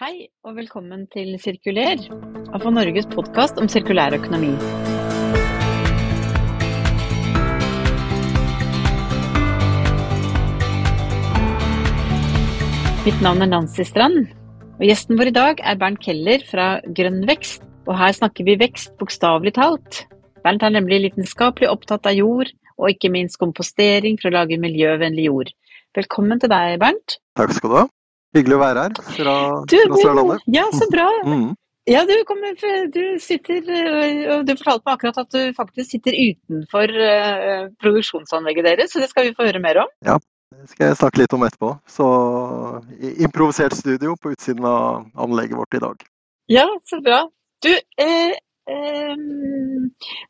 Hei og velkommen til Sirkuler, AFO Norges podkast om sirkulær økonomi. Mitt navn er Nancy Strand, og gjesten vår i dag er Bernt Keller fra Grønn vekst. Og her snakker vi vekst bokstavelig talt. Bernt er nemlig lidenskapelig opptatt av jord, og ikke minst kompostering for å lage miljøvennlig jord. Velkommen til deg, Bernt. Takk skal du ha. Hyggelig å være her fra, Du, fra Sørlandet. Ja, så bra. Mm. Ja, du, kommer, du sitter øh, og Du fortalte meg akkurat at du faktisk sitter utenfor øh, produksjonsanlegget deres, så det skal vi få høre mer om. Ja, Det skal jeg snakke litt om etterpå. Så improvisert studio på utsiden av anlegget vårt i dag. Ja, så bra. Du, eh, eh,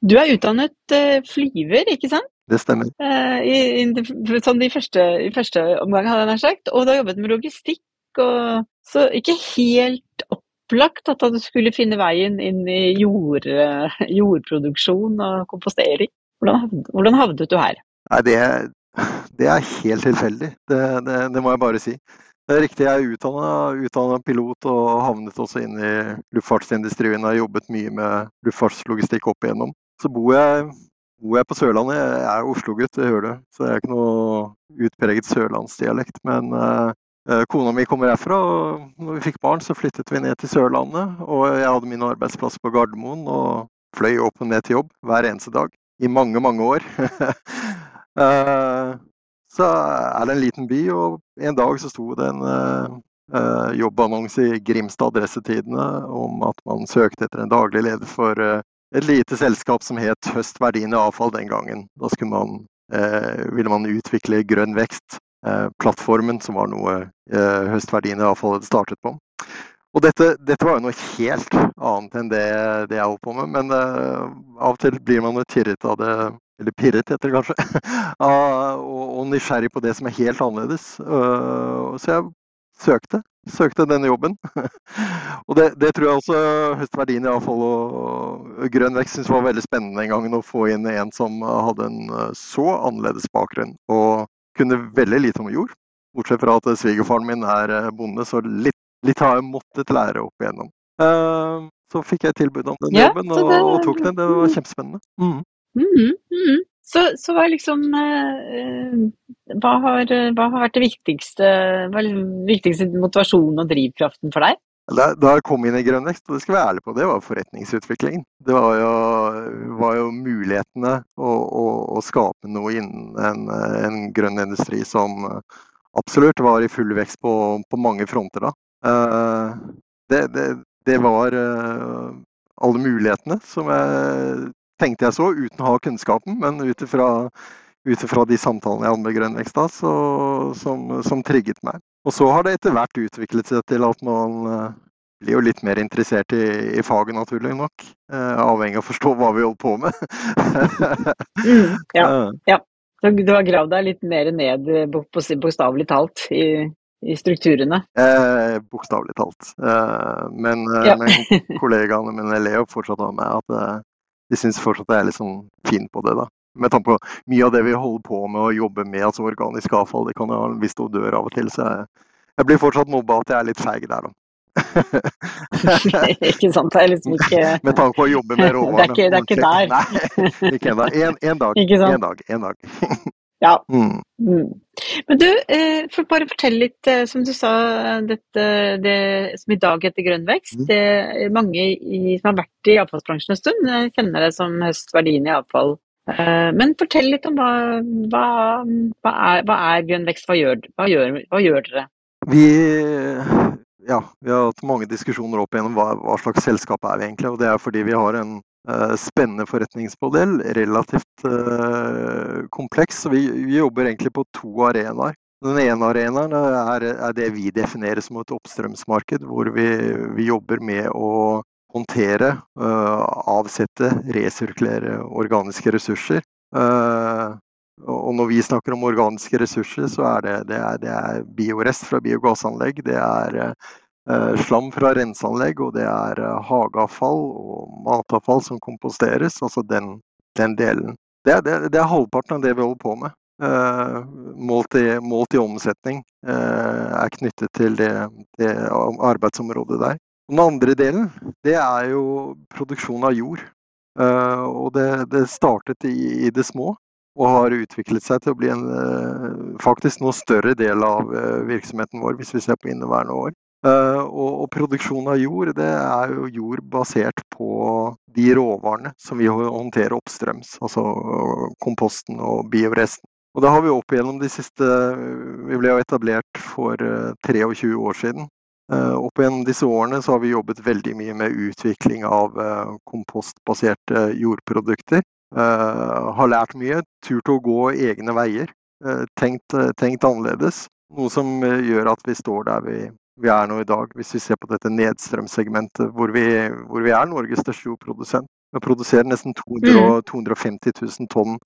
du er utdannet eh, flyver, ikke sant? Det stemmer. Eh, i, i, sånn i første, i første omgang, hadde jeg nær sagt. Og du har jobbet med logistikk, og, så ikke helt opplagt at du skulle finne veien inn i jord, jordproduksjon og kompostering. Hvordan, hvordan havnet du her? Nei, det, det er helt tilfeldig. Det, det, det må jeg bare si. Det er riktig, jeg er utdanna, pilot og havnet også inn i luftfartsindustrien. Jeg har jobbet mye med luftfartslogistikk opp igjennom. Så bor jeg, bor jeg på Sørlandet. Jeg er Oslo-gutt, det hører du. Så jeg er ikke noe utpreget sørlandsdialekt. Men eh, kona mi kommer herfra, og når vi fikk barn, så flyttet vi ned til Sørlandet. Og jeg hadde min arbeidsplass på Gardermoen og fløy opp og ned til jobb hver eneste dag i mange, mange år. Eh, så er det en liten by, og en dag så sto det en eh, eh, jobbannonse i Grimstad Adressetidene om at man søkte etter en daglig leder for eh, et lite selskap som het Høst Verdiene Avfall den gangen. Da man, eh, ville man utvikle grønn vekst. Eh, plattformen som var noe høstverdiene iallfall hadde startet på. Og dette, dette var jo noe helt annet enn det, det jeg holdt på med, men eh, av og til blir man jo tirret av det, eller pirret det kanskje, og, nysgjerrig på det som er helt annerledes. Eh, så jeg søkte, søkte denne jobben. og det, det tror jeg også Høstverdien i avfall og grønn vekst syntes var veldig spennende den gangen å få inn en som hadde en eh, så annerledes bakgrunn og kunne veldig lite om jord. Bortsett fra at svigerfaren min er eh, bonde, så litt Litt har jeg måttet lære opp igjennom. Uh, så fikk jeg tilbud om den jobben, det- og tok den. Det var kjempespennende. Mm. Mhm, mhm. Så, så hva liksom eh, eh, hva, har, hva har vært det viktigste, hva liksom viktigste motivasjonen og drivkraften for deg? Da, da jeg kom inn i grønn vekst, og det skal være ærlig på, det var forretningsutviklingen. Det var jo, var jo mulighetene å, å, å skape noe innen en, en grønn industri som absolutt var i full vekst på, på mange fronter da. Eh, det, det, det var eh, alle mulighetene som jeg tenkte jeg så, uten å ha kunnskapen, men ut ifra de samtalene jeg hadde med Grønn vekst da, så, som, som trigget meg. Og så har det etter hvert utviklet seg til at man eh, blir jo litt mer interessert i, i faget, naturlig nok. Eh, avhengig av å forstå hva vi holder på med. Mm, ja. ja. Så du har gravd deg litt mer ned, eh, bokstavelig talt, i, i strukturene? Eh, Bokstavelig talt. Eh, men, eh, Ja. men kollegaene mine ler jo fortsatt av meg at eh, de syns fortsatt jeg er litt sånn fin på det. da. Med tanke på mye av det vi holder på med å jobbe med, altså organisk avfall, det kan jo ha en viss odør av og til. Så jeg, jeg blir fortsatt mobba at jeg er litt feig der, da. ikke sant? Det er liksom ikke Med tanke på å jobbe med råvarene. Det er ikke- det er ikke der. Nei, ikke ennå. En, en dag. En dag. En dag. Ja. Mm. Mm. Men du, eh, for bare fortelle litt, eh, som du sa, dette det som i dag heter grønn vekst. Mm. Det mange i, som har vært i avfallsbransjen en stund, eh, kjenner det som høstverdien i avfall. Eh, Men fortell litt om hva, hva, hva, er, hva er grønn vekst, hva gjør, gjør, gjør dere? Vi, ja, vi har hatt mange diskusjoner opp igjennom hva, slags selskap er vi egentlig. Og det er fordi vi har en uh, spennende forretningsmodell, relativt uh, kompleks. Vi, vi jobber egentlig på to arenaer. Den ene arenaen er, er det vi definerer som et oppstrømsmarked, hvor vi, vi jobber med å håndtere, eh, avsette, resirkulere organiske ressurser. Eh, og når vi snakker om organiske ressurser, så er det, det, er, det er biorest fra biogassanlegg, det er eh, slam fra renseanlegg, og det er hageavfall og matavfall som komposteres. Altså den, den delen. Det er, det, er halvparten av det vi holder på med. målt i, omsetning, er knyttet til det arbeidsområdet der. Den andre delen, det er jo produksjon av jord. Og det, det startet i, i, det små, og har utviklet seg til å bli en faktisk noe større del av virksomheten vår, hvis vi ser på inneværende år. Uh, og, og, produksjon av jord, det er jo jord basert på de råvarene som vi håndterer oppstrøms. Altså komposten og bioresten. Og det har vi opp igjennom de siste Vi ble jo etablert for uh, eh, 23 år siden. Uh, opp gjennom disse årene så har vi jobbet veldig mye med utvikling av kompostbaserte jordprodukter. har lært mye, turt å gå egne veier. Tenkt, tenkt annerledes. Noe som gjør at vi står der vi vi er nå i dag, hvis vi ser på dette nedstrømsegmentet, hvor, hvor, vi er Norges største jordprodusent. Vi produserer nesten 200, mm. 250 000 tonn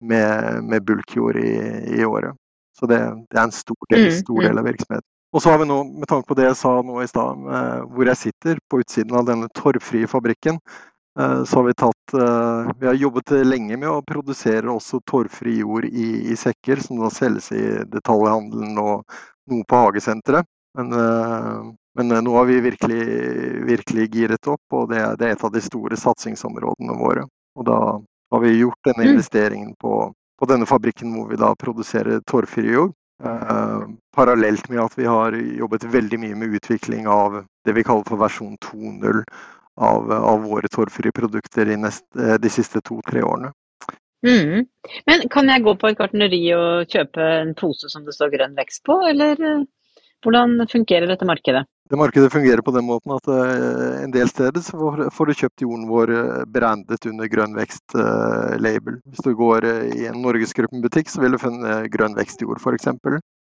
med, med bulkjord i, i, året. Så det, det, er en stor del, mm, stor mm. del av virksomheten. Og så har vi nå, med tanke på det jeg sa nå i stad, hvor jeg sitter, på utsiden av denne torvfrie fabrikken, eh, så har vi tatt eh, Vi har jobbet lenge med å produsere også torvfri jord i, i sekker, som da selges i detaljhandelen og noe på hagesenteret. Men, eh, men, eh, nå har vi virkelig, virkelig giret opp, og det, det, er et av de store satsingsområdene våre. Og da har vi gjort denne mm. investeringen på, på denne fabrikken hvor vi da produserer torvfri jord. Eh, parallelt med at vi har jobbet veldig mye med utvikling av det vi kaller for versjon 2.0 av, av, våre torvfrie produkter neste, eh, de siste to-tre årene. Mm. Men kan jeg gå på et gartneri og kjøpe en pose som det står grønn vekst på, eller? Hvordan fungerer dette markedet? Det Markedet fungerer på den måten at uh, en del steder så får du kjøpt jorden vår uh, brandet under grønn vekst-label. Uh, Hvis du går i en Norgesgruppen-butikk, så vil du finne grønn vekstjord f.eks.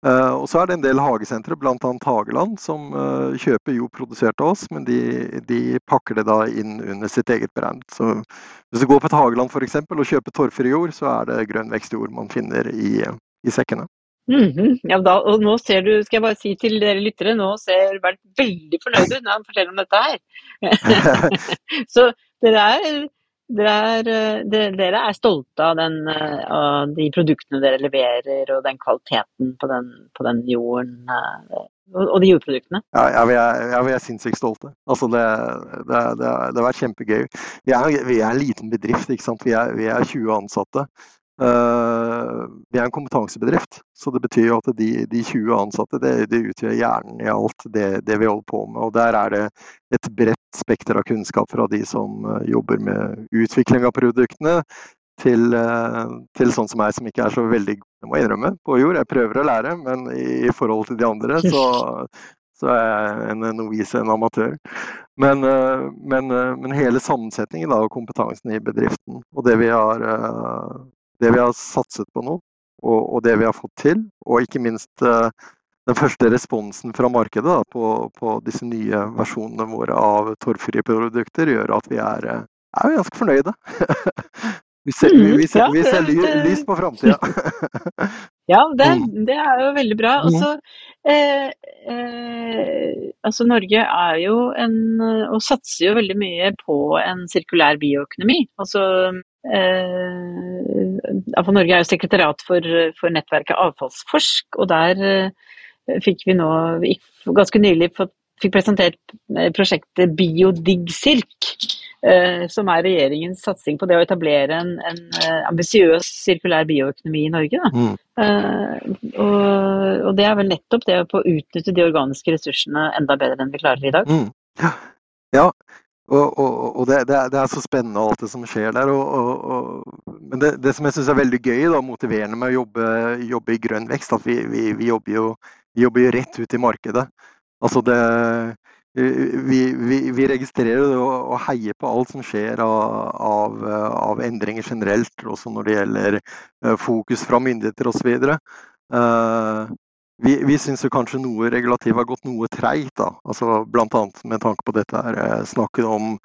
Og så er det en del hagesentre, bl.a. Hageland, som kjøper jord produsert av oss, men de, de, pakker det da inn under sitt eget brand. Så hvis du går på et Hageland f.eks. og kjøper torvfri jord, så er det grønn vekstjord man finner i, i sekkene. Mm -hmm. Ja, da, og nå ser du, skal jeg bare si til dere lyttere, nå ser Bernt veldig fornøyd ut når han forteller om dette her. så dere er, dere, er, dere er, stolte av, den, av, de produktene dere leverer og den kvaliteten på den, på den jorden og de jordproduktene? Ja, ja, vi er, ja, vi er sinnssykt stolte. Altså det, det, det, det, har vært kjempegøy. Vi er, vi er, en liten bedrift, ikke sant. Vi er, vi er 20 ansatte. Eh, vi er en kompetansebedrift, så det betyr jo at de, de 20 ansatte det, det, utgjør hjernen i alt det, det, vi holder på med. Og Der er det et bredt spekter av kunnskap fra de som eh, jobber med utvikling av produktene, til, eh, til sånn som meg, som ikke er så veldig god, jeg må innrømme, på jord. Jeg prøver å lære, men i, forhold til de andre så, så er jeg en novise, en amatør. Men, men, men hele sammensetningen av kompetansen i bedriften og det vi har det vi har satset på nå, og, og, det vi har fått til. Og ikke minst uh, den første responsen fra markedet da, på, på, disse nye versjonene våre av torvfrie produkter, gjør at vi er, eh, er ganske fornøyde. vi ser, vi, vi ser, vi ser ly, lys på framtida. ja, det, mm. det, er jo veldig bra. Og så eh, eh, Altså Norge er jo en Og satser jo veldig mye på en sirkulær bioøkonomi. Altså eh, Norge er jo sekretariat for, for, nettverket Avfallsforsk, og der eh, fikk vi nå ganske nylig fått, fikk presentert eh, prosjektet BioDigSirk. Eh, som er regjeringens satsing på det å etablere en, en eh, ambisiøs sirkulær bioøkonomi i Norge. Mm. Og, og, det er vel nettopp det å få utnytte de organiske ressursene enda bedre enn vi klarer i dag. Mm. Ja. ja. Og, og, og det, det, er, så spennende alt det som skjer der. Og, men det, det, som jeg syns er veldig gøy og motiverende med å jobbe, jobbe, i grønn vekst, at vi, vi, vi, jobber jo, vi, jobber jo, rett ut i markedet. Altså det vi, vi registrerer og, heier på alt som skjer av, av, av, endringer generelt, også når det gjelder eh, fokus fra myndigheter osv. Vi, vi syns kanskje noe regulativ har gått noe treigt, altså, bl.a. med tanke på dette her, eh, snakket om,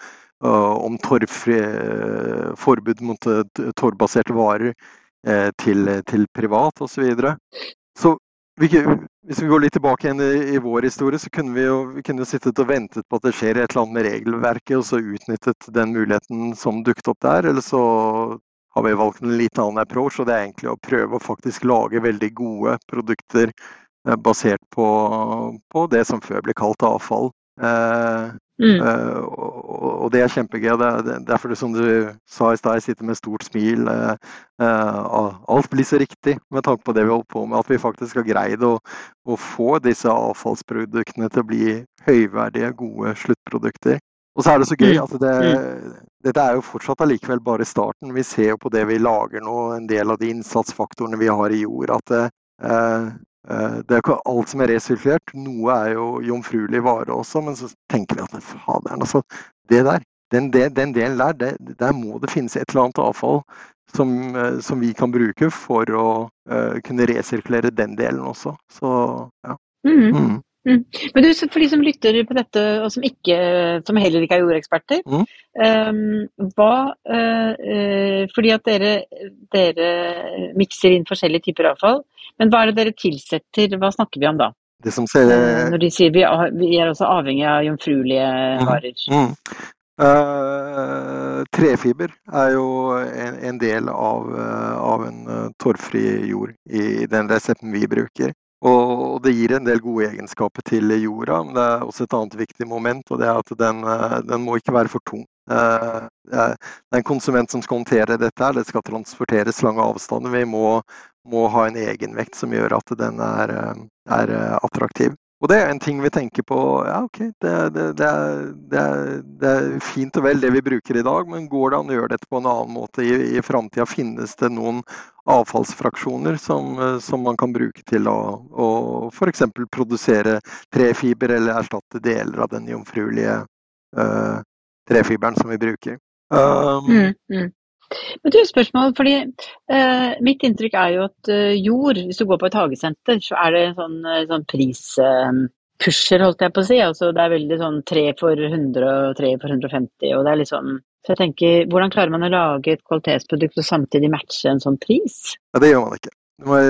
uh, om torvfri, uh, forbud mot uh, torvbaserte varer til, til privat osv. Så, videre. så vi, hvis vi går litt tilbake igjen i, vår historie, så kunne vi jo, vi kunne sittet og ventet på at det skjer et eller annet med regelverket, og så utnyttet den muligheten som dukket opp der. Eller så har vi valgt en litt annen approach, og det er egentlig å prøve å faktisk lage veldig gode produkter basert på, på det som før ble kalt avfall. Mm. Uh, og, det er kjempegøy. Det er derfor, som du sa i stad, jeg sitter med stort smil. Uh, uh, alt blir så riktig med tanke på det vi holder på med. At vi faktisk har greid å, å få disse avfallsproduktene til å bli høyverdige, gode sluttprodukter. Og så er det så gøy at altså det, mm. dette er jo fortsatt allikevel bare starten. Vi ser jo på det vi lager nå, en del av de innsatsfaktorene vi har i jord. at det, Eh, er jo ikke alt som er resirkulert. Noe er jo jomfruelig vare også, men så tenker vi at faderen, altså. Det der, den, den delen der, det, der må det finnes et eller annet avfall som, eh, som vi kan bruke for å uh, kunne resirkulere den delen også. Så ja. Mm. Mm. Mm. Men du, for de som lytter på dette, og som, ikke, som heller ikke er jordeksperter, mm. um, hva uh, Fordi at dere, dere mikser inn forskjellige typer avfall. Men hva er det dere tilsetter, hva snakker vi om da? Ser, uh, Når de sier vi, vi, er også avhengig av jomfruelige varer. Mm. Uh, trefiber er jo en, en del av, av en torvfri jord i den resepten vi bruker. Og det gir en del gode egenskaper til jorda, men det er også et annet viktig moment, og det er at den, eh, den må ikke være for tung. Eh, det er en konsument som skal håndtere dette, det skal transporteres lange avstander. Vi må, må ha en egenvekt som gjør at den er, eh, er attraktiv. Og det er en ting vi tenker på. Ja, ok, det, det, det, er, det, er, fint og vel det vi bruker i dag, men går det an å gjøre dette på en annen måte i, i framtida? Finnes det noen avfallsfraksjoner som, som, man kan bruke til å, å f.eks. produsere trefiber eller erstatte deler av den jomfruelige uh, trefiberen som vi bruker? Um, mm, mm. Men du, spørsmål, fordi eh, Mitt inntrykk er jo at eh, jord, hvis du går på et hagesenter, så er det sånn, eh, sånn prispusher, eh, holdt jeg på å si. Altså, det er veldig sånn tre for 100 og tre for 150. og det er liksom så jeg tenker, Hvordan klarer man å lage et kvalitetsprodukt og samtidig matche en sånn pris? Ja, Det gjør man ikke.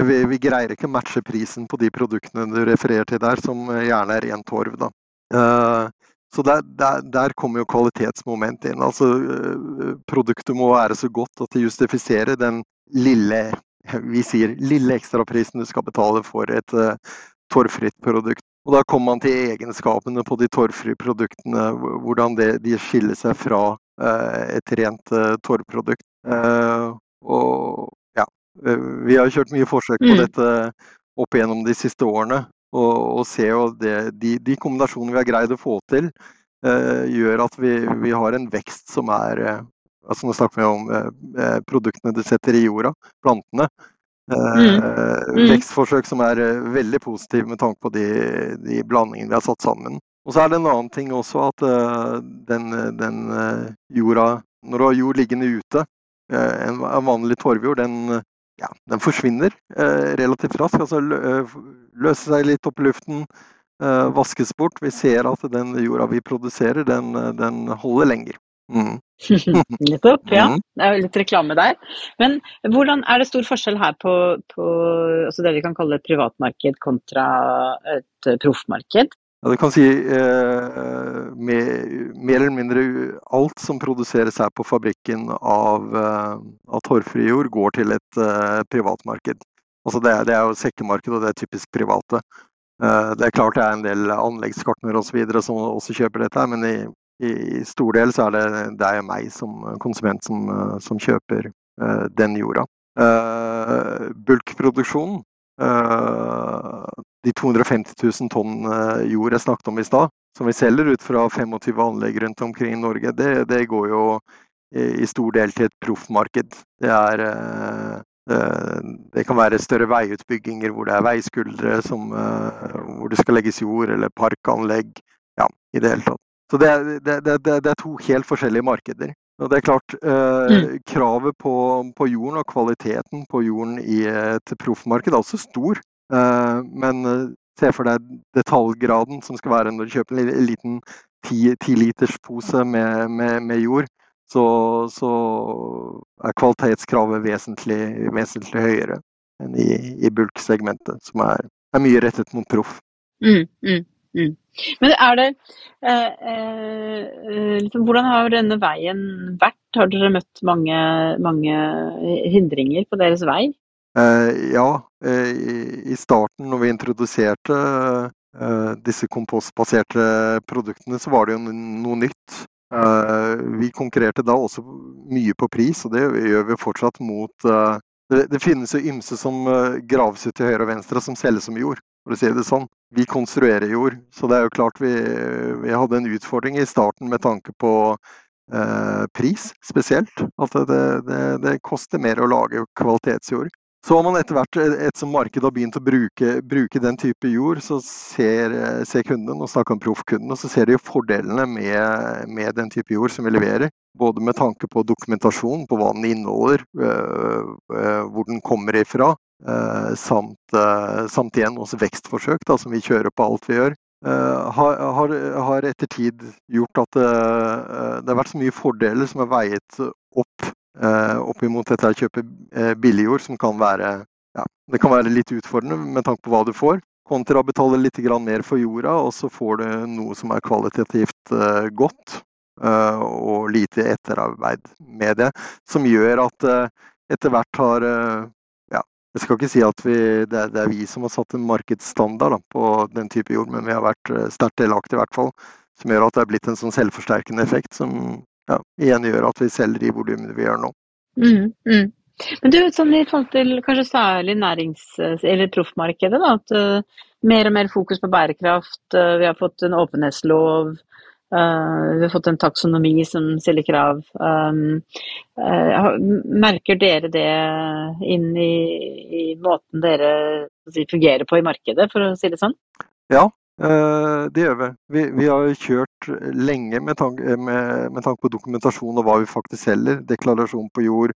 Vi, vi greier ikke å matche prisen på de produktene du refererer til der, som gjerne er ren torv. da. Uh, så der, der, der, kommer jo kvalitetsmoment inn. Altså, øh, produktet må være så godt at det justifiserer den lille vi sier lille ekstraprisen du skal betale for et uh, torvfritt produkt. Og Da kommer man til egenskapene på de torvfrie produktene, hvordan det, de skiller seg fra uh, et rent uh, torvprodukt. og ja, vi har kjørt mye forsøk på mm. dette opp igjennom de siste årene. Og, og se jo det, de, de, kombinasjonene vi har greid å få til, eh, gjør at vi, vi, har en vekst som er eh, altså Nå snakker vi om eh, eh produktene du setter i jorda, plantene. Eh, mm. Mm. Vekstforsøk som er eh, veldig positive med tanke på de, de, blandingene vi har satt sammen. Og så er det en annen ting også at den, den jorda Når du har jord liggende ute, en vanlig torvjord, den ja, den forsvinner eh, relativt raskt. Altså eh, løser seg litt opp i luften, eh, vaskes bort. Vi ser at den jorda vi produserer, den, den holder lenger. Mm. Nettopp, ja. Mm. Det er litt reklame der. Men hvordan er det stor forskjell her på, på altså det vi kan kalle et privatmarked kontra et proffmarked? Ja, du kan si eh, mer, mer, eller mindre alt som produseres her på fabrikken av, eh, av torvfri jord, går til et eh, privatmarked. Altså det, er, det er jo sekkemarked, og det er typisk private. Eh, det er klart det er en del anleggskartner osv. som også kjøper dette, men i, i, stor del så er det deg og meg som konsument som, eh, som kjøper eh, den jorda. bulkproduksjonen de 250 000 tonn eh, jord jeg snakket om i stad, som vi selger ut fra 25 anlegg rundt omkring i Norge, det, det går jo i stor del til et proffmarked. Det, eh, eh, det kan være større veiutbygginger hvor det er veiskuldre som, hvor det skal legges jord, eller parkanlegg. Ja, i det hele tatt. Så det, det, det er to helt forskjellige markeder. Og det er klart, eh, mm. Kravet på, på, jorden og kvaliteten på jorden i et proffmarked er også stor. Eh, men eh, se for deg detaljgraden som skal være når du kjøper en liten tiliterspose med, med, med jord. Så, så, er kvalitetskravet vesentlig, vesentlig høyere enn i, i bulksegmentet, som er, er, mye rettet mot proff. Mm, mm, mm. Men er det eh, eh, liksom, Hvordan har denne veien vært? Har dere møtt mange, mange hindringer på deres vei? ja, i starten når vi introduserte disse kompostbaserte produktene, så var det jo noe nytt. Vi konkurrerte da også mye på pris, og det gjør vi fortsatt mot det, det finnes jo ymse som graves ut til høyre og venstre, som selges som jord for å si det sånn. Vi konstruerer jord, så det er jo klart vi, vi hadde en utfordring i starten med tanke på eh, pris spesielt. At det, det, det, koster mer å lage kvalitetsjord. Så har man etter hvert, ettersom markedet har begynt å bruke, bruke den type jord, så ser, ser kunden, og snakker om proffkunden, og så ser de fordelene med, med, den type jord som vi leverer. Både med tanke på dokumentasjon på hva den inneholder, øh, øh, hvor den kommer ifra, samt, eh, samt, igjen også vekstforsøk, da, som vi kjører på alt vi gjør. Uh, har, har, etter tid gjort at det, det, har vært så mye fordeler som er veiet opp uh, opp imot dette å kjøpe billigjord, som kan være, ja, det kan være litt utfordrende med tanke på hva du får. Kontra å betale litt mer for jorda, og så får du noe som er kvalitativt godt. og lite etterarbeid med det, som gjør at etter hvert har jeg skal ikke si at vi, det, er, det, er, vi som har satt en markedsstandard da, på den type jord, men vi har vært eh, sterkt delaktige i hvert fall. Som gjør at det er blitt en sånn selvforsterkende effekt som ja, igjen gjør at vi selger de volumene vi gjør nå. Mm, mm. Men du, sånn i forhold til kanskje særlig nærings- eller proffmarkedet, da, at uh, mer og mer fokus på bærekraft, uh, vi har fått en åpenhetslov, Uh, vi har fått en taksonomi som stiller krav. Um, uh, merker dere det inn i, i måten dere si, fungerer på i markedet, for å si det sånn? Ja, uh, det gjør vi. vi. Vi, har kjørt lenge med, tanke, med, med tanke på dokumentasjon og hva vi faktisk selger. Deklarasjon på jord,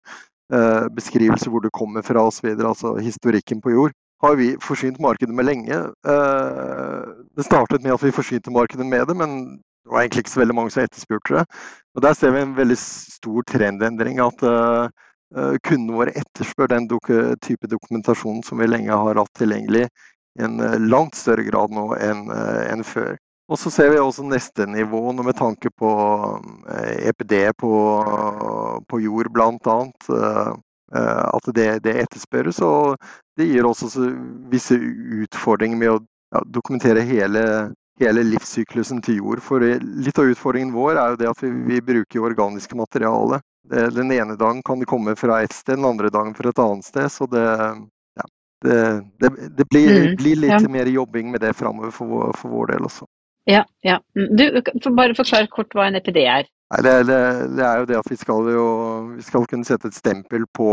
beskrivelse hvor du kommer fra osv. Altså historikken på jord har vi forsynt markedet med lenge. Det startet med at vi forsynte markedet med det, men det var egentlig ikke så veldig mange som etterspurte det. Og Der ser vi en veldig stor trendendring. At uh, kundene våre etterspør den dok type dokumentasjon som vi lenge har hatt tilgjengelig i en uh, langt større grad nå enn en før. Og så ser vi også neste nivå med tanke på EPD e på, på jord bl.a. At det, det, etterspørres. Og det gir også visse utfordringer med å ja, dokumentere hele hele livssyklusen til jord. For litt av utfordringen vår er jo det at vi, vi bruker organiske materiale. Den ene dagen kan det komme fra et sted, den andre dagen fra et annet sted. Så det, ja, det, det, det blir, mm, blir, litt ja. mer jobbing med det framover for, for, vår del også. Ja, ja. Du, bare forklar kort hva en EPD er. Nei, det, er jo det at vi skal, jo, vi skal kunne sette et stempel på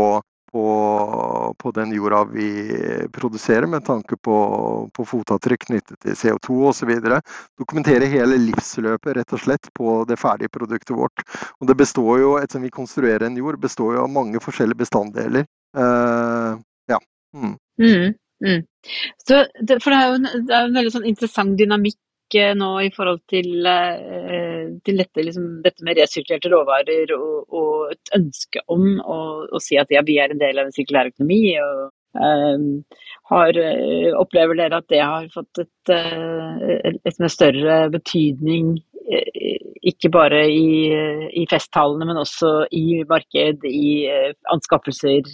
på, på, den jorda vi produserer, med tanke på, på fotavtrykk knyttet til CO2 osv. Dokumentere hele livsløpet rett og slett på det ferdige produktet vårt. Og det består jo, Ettersom vi konstruerer en jord, består jo av mange forskjellige bestanddeler. Uh, ja. Mm. Mm, mm. Så, for det er jo en, det er en veldig sånn interessant dynamikk nå i forhold til, eh, til dette, liksom, dette, med resirkulerte råvarer og, og, et ønske om å, si at ja, vi er en del av en sirkulær økonomi. og um, har, eh, Opplever dere at det har fått et, et med større betydning, ikke bare i, i festtalene, men også i marked, i anskaffelser?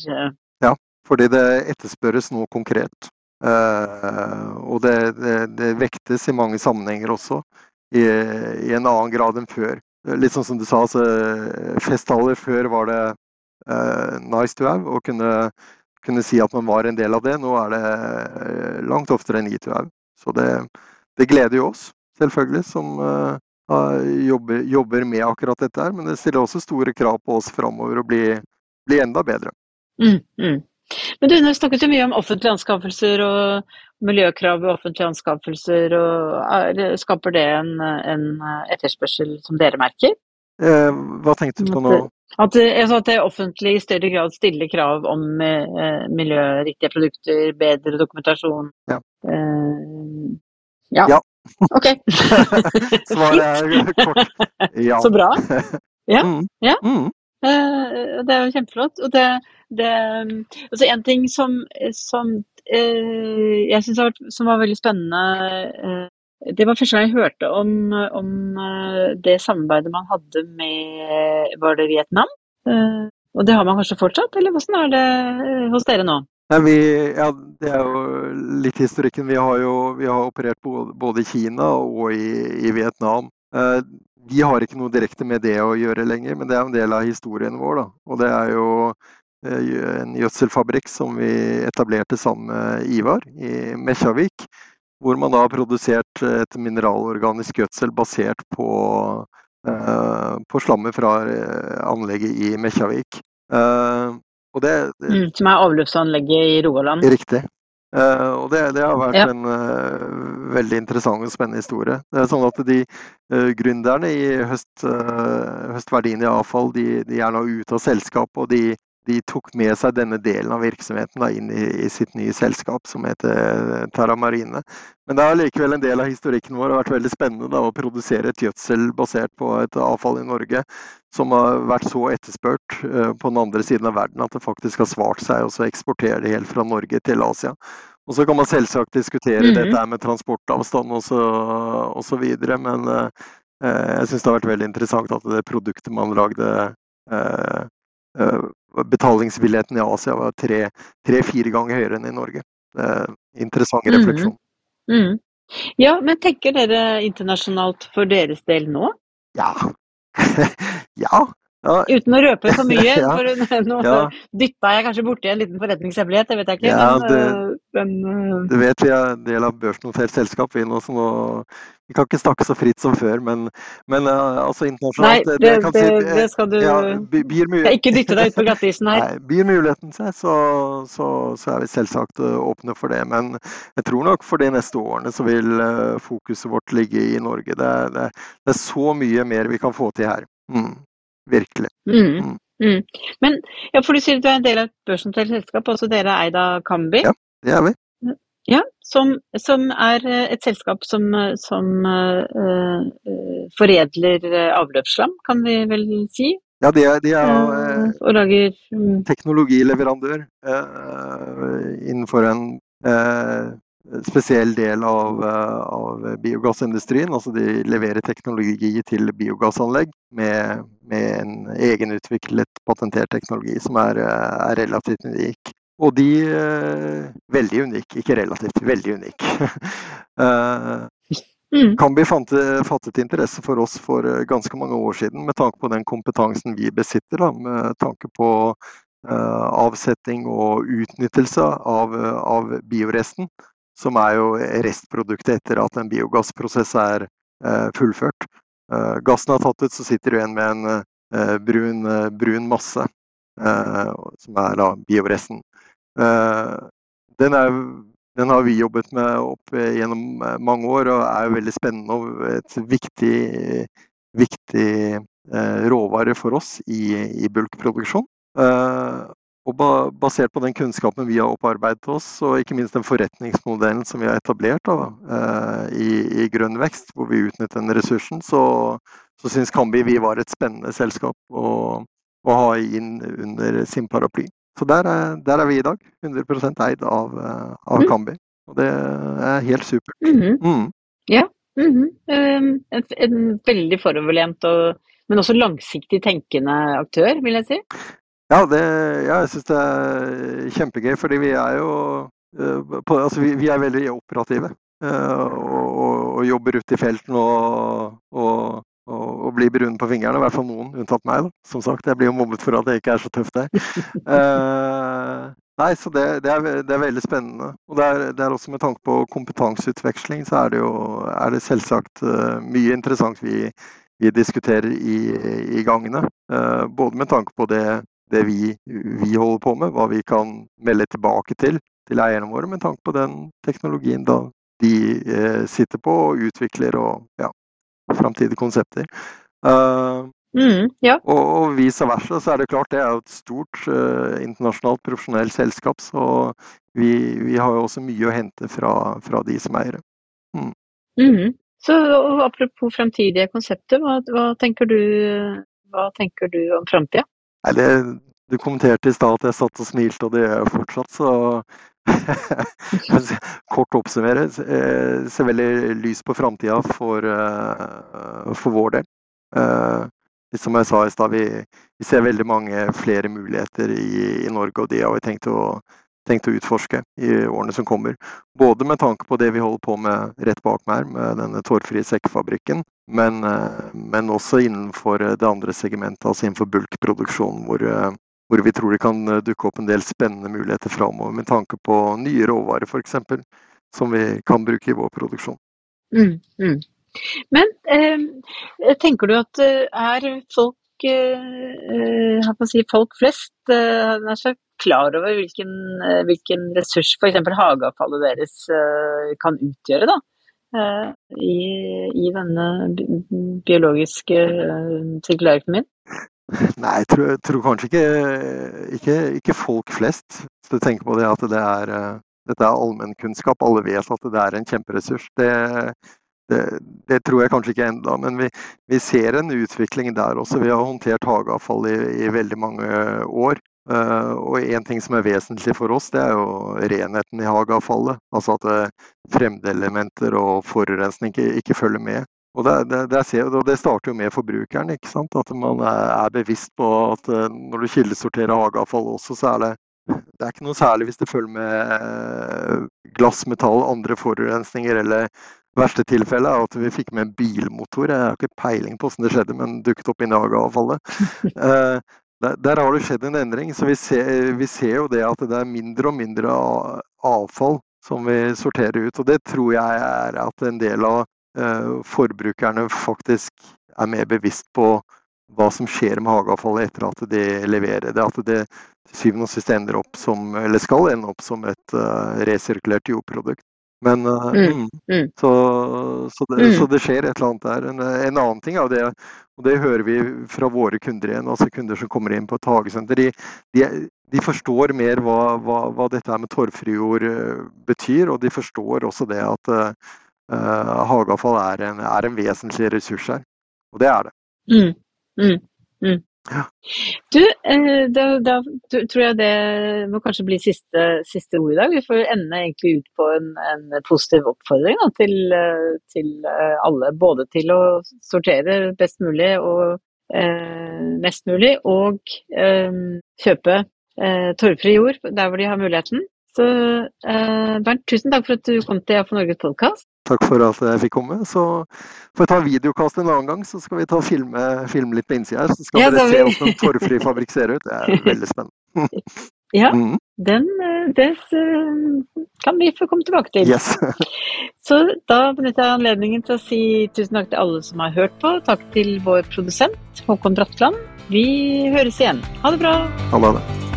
Ja, fordi det etterspørres noe konkret. Uh, og det, det, det, vektes i mange sammenhenger også, i, i, en annen grad enn før. Litt sånn som du sa, altså, festtaler før var det uh, nice to have å kunne, kunne, si at man var en del av det. Nå er det uh, langt oftere need to have. Så det, det gleder jo oss, selvfølgelig, som jobber, jobber, med akkurat dette her. Men det stiller også store krav på oss framover å bli, bli enda bedre. Mm, mm. Men du, nå snakket jo mye om offentlige anskaffelser og miljøkrav ved offentlige anskaffelser. og er, Skaper det en, en, etterspørsel som dere merker? Eh, hva tenkte du på nå? At, altså at det offentlige i større grad stiller krav om eh, miljøriktige produkter, bedre dokumentasjon. Ja. Eh, ja. ja. Ok. Svaret er kort. Ja. Så bra. Ja. Mm. ja. Mm. Eh, det er jo kjempeflott. Og det, det altså En ting som, som eh, jeg syns var, veldig spennende eh, det var første gang jeg hørte om, om, det samarbeidet man hadde med Var det Vietnam? Og det har man kanskje fortsatt, eller hvordan er det hos dere nå? Nei, vi, ja, det er jo litt historikken. Vi har jo vi har operert både i Kina og i, i Vietnam. Vi har ikke noe direkte med det å gjøre lenger, men det er en del av historien vår. Da. Og det er jo en gjødselfabrikk som vi etablerte sammen med Ivar i Mesjavik. Hvor man da har produsert et mineralorganisk gjødsel basert på, på slammet fra eh, anlegget i det, det, mm, som er avløpsanlegget i Rogaland? Riktig. Uh, og det, det, har vært ja. en uh, veldig interessant og spennende historie. Det er sånn at de uh, Gründerne i høst, Høstverdien i avfall de, de, er nå ute av selskapet, og de de tok med seg denne delen av virksomheten da, inn i, i, sitt nye selskap som heter eh, Terra Marine. Men det er likevel en del av historikken vår. Det har vært veldig spennende da, å produsere et gjødsel basert på et avfall i Norge som har vært så etterspurt uh, på den andre siden av verden at det faktisk har svart seg å eksportere det helt fra Norge til Asia. Og så kan man selvsagt diskutere mm -hmm. dette med transportavstand videre, men uh, jeg syns det har vært veldig interessant at det produktet man lagde uh, betalingsvilligheten i Asia var tre-fire ganger høyere enn i Norge. interessant mhm. refleksjon. Mm. Mm. Ja, men tenker dere internasjonalt for deres del nå? Ja. ja. Ja. Uten å røpe for mye, ja. for nå ja. dytta jeg kanskje borti en liten forretningshemmelighet, det vet jeg ikke. Ja, men, det, eh, men, uh... Du vet vi er en del av børsnotert selskap, vi nå, så nå vi kan ikke snakke så fritt som før, men, men uh, altså internasjonalt Nei, det, det, si, det skal du ja, byr, ikke dytte deg ut på glattisen her. Nei, byr muligheten seg, så, så, så, er vi selvsagt åpne for det. Men jeg tror nok for de neste årene så vil fokuset vårt ligge i Norge. Det, det, det, er så mye mer vi kan få til her. Mm, virkelig. Mm. Mm. mm. Men ja, for du sier at du er en del av et børsnotert selskap, også dere er eid av Kambi? Ja, det er vi. Ja, som, som, er eh, et selskap som, eh, som uh, foredler avløpsslam, kan vi vel si? Ja, de er, de er uh, og lager um... teknologileverandør uh, innenfor en spesiell del av, av, biogassindustrien. Altså de leverer teknologi til biogassanlegg med, med en egenutviklet, patentert teknologi som er, er relativt unik. Og de eh, Veldig unik, ikke relativt, veldig unik. kan mm. Fattet interesse for oss for eh, ganske mange år siden med tanke på den kompetansen vi besitter. Da, med tanke på eh, avsetting og utnyttelse av, av, bioresten. Som er jo restproduktet etter at en biogassprosess er eh, fullført. Eh, gassen er tatt ut, så sitter du igjen med en brun, brun masse. som er da bioresten. Eh, den, er, den, har vi jobbet med opp gjennom eh, mange år og er veldig spennende og et viktig, viktig eh, råvare for oss i, i bulkproduksjon. Og basert på den kunnskapen vi har opparbeidet oss, og ikke minst den forretningsmodellen som vi har etablert da, i, i, grønn vekst, hvor vi utnytter den ressursen, så, så syns Kambi vi var et spennende selskap å, å ha inn under sin paraply. Så der er, der er, vi i dag. 100% eid av, eh, av mm. Kambi. Og det er helt supert. Mm -hmm. mm. Ja. Mm -hmm. en, en, veldig foroverlent, og, men også langsiktig tenkende aktør, vil jeg si. Ja, det, ja jeg syns det er kjempegøy, fordi vi er jo eh, på, altså vi, vi, er veldig operative. Og, og, og jobber ute i felten og, og og, blir brune på fingrene. I hvert fall noen, unntatt meg. Da. Som sagt, jeg blir jo mobbet for at jeg ikke er så tøff der. uh, nei, så det, det, er, det, er, veldig spennende. Og det er, det er, også med tanke på kompetanseutveksling, så er det jo er det selvsagt uh, mye interessant vi, vi diskuterer i, i gangene. Uh, både med tanke på det, det vi, vi, holder på med, hva vi kan melde tilbake til til eierne våre, med tanke på den teknologien da de sitter på og utvikler og ja, framtidige konsepter. Uh, mm, ja. og, og vice versa, så er det klart det er jo et stort uh, internasjonalt profesjonelt selskap, så vi, vi, har jo også mye å hente fra, fra de som eiere. Mm. Mm. Så apropos framtidige konsepter, hva, hva, tenker du, hva tenker du om framtida? Du kommenterte i stad at jeg satt og smilte, og det gjør jeg fortsatt, så Kort oppsummere, eh, ser veldig lys på framtida for, eh, for, vår del. Eh, som jeg sa i stad, vi, vi, ser veldig mange flere muligheter i, i Norge, og de har vi tenkt å, tenkt å, utforske i årene som kommer. Både med tanke på det vi holder på med rett bak meg, med denne tårfrie sekkefabrikken, men, men, også innenfor det andre segmentet, altså innenfor bulkproduksjon, hvor, hvor vi tror det kan dukke opp en del spennende muligheter framover med tanke på nye råvarer f.eks som vi kan bruke i vår produksjon. Mm, mm. Men eh, tenker du at eh, er folk, eh, si, folk flest eh, klar over hvilken, eh, hvilken ressurs f.eks. hageavfallet deres eh, kan utgjøre? da? I, i, denne biologiske sirkulærøkonomien? Nei, jeg tror, jeg tror kanskje ikke, ikke, ikke, folk flest. Hvis du tenker på det at det er dette er allmennkunnskap. Alle vet at det er en kjemperessurs. Det, det, det tror jeg kanskje ikke enda, men vi, vi, ser en utvikling der også. Vi har håndtert hageavfall i, i veldig mange år. Uh, og en ting som er vesentlig for oss, det er jo renheten i hageavfallet. Altså at uh, fremmedelementer og forurensning ikke, ikke, følger med. Og det, det, det, det, starter jo med forbrukeren. ikke sant? At man er, bevisst på at uh, når du kildesorterer hageavfall også, så er det det er ikke noe særlig hvis det følger med eh, glass, metall, andre forurensninger eller verste tilfelle er at vi fikk med en bilmotor. Jeg har ikke peiling på hvordan det skjedde, men dukket opp i hageavfallet. Der, der, har det skjedd en endring. Så vi ser, vi ser, jo det at det er mindre og mindre avfall som vi sorterer ut. Og det tror jeg er at en del av eh, forbrukerne faktisk er mer bevisst på hva som skjer med hageavfallet etter at de leverer det. At det til syvende og sist ender opp som, eller skal ende opp som et uh, resirkulert jordprodukt. Men uh, mm, mm. Så, så, det, mm. så, det, skjer et eller annet der. En, en annen ting er det, og det hører vi fra våre kunder igjen, altså kunder som kommer inn på et hagesenter. De, de, de forstår mer hva, hva, hva, dette med torvfri jord uh, betyr, og de forstår også det at uh, hageavfall er en, er en, vesentlig ressurs her. Og det er det. Mm. Mm. Mm. Ja. Du, eh, da, da, tror jeg det må kanskje bli siste, siste ord i dag. Vi får ende egentlig ut på en, en positiv oppfordring da, til, eh, til, eh, alle. Både til å sortere best mulig og eh, mest mulig, og eh, kjøpe eh, torvfri jord der hvor de har muligheten. Så Bernt, tusen takk for at du kom til AFO Norges podkast. Takk for at jeg fikk komme. Så får vi ta videokast en annen gang, så skal vi ta filme, filme litt på innsida her. Så skal ja, dere se hvordan en torvfri fabrikk ser ut. Det er veldig spennende. ja, mm. den eh, det eh, kan vi få komme tilbake til. Yes. så da benytter jeg anledningen til å si tusen takk til alle som har hørt på. Takk til vår produsent Håkon Bratland. Vi høres igjen. Ha det bra. Ha det.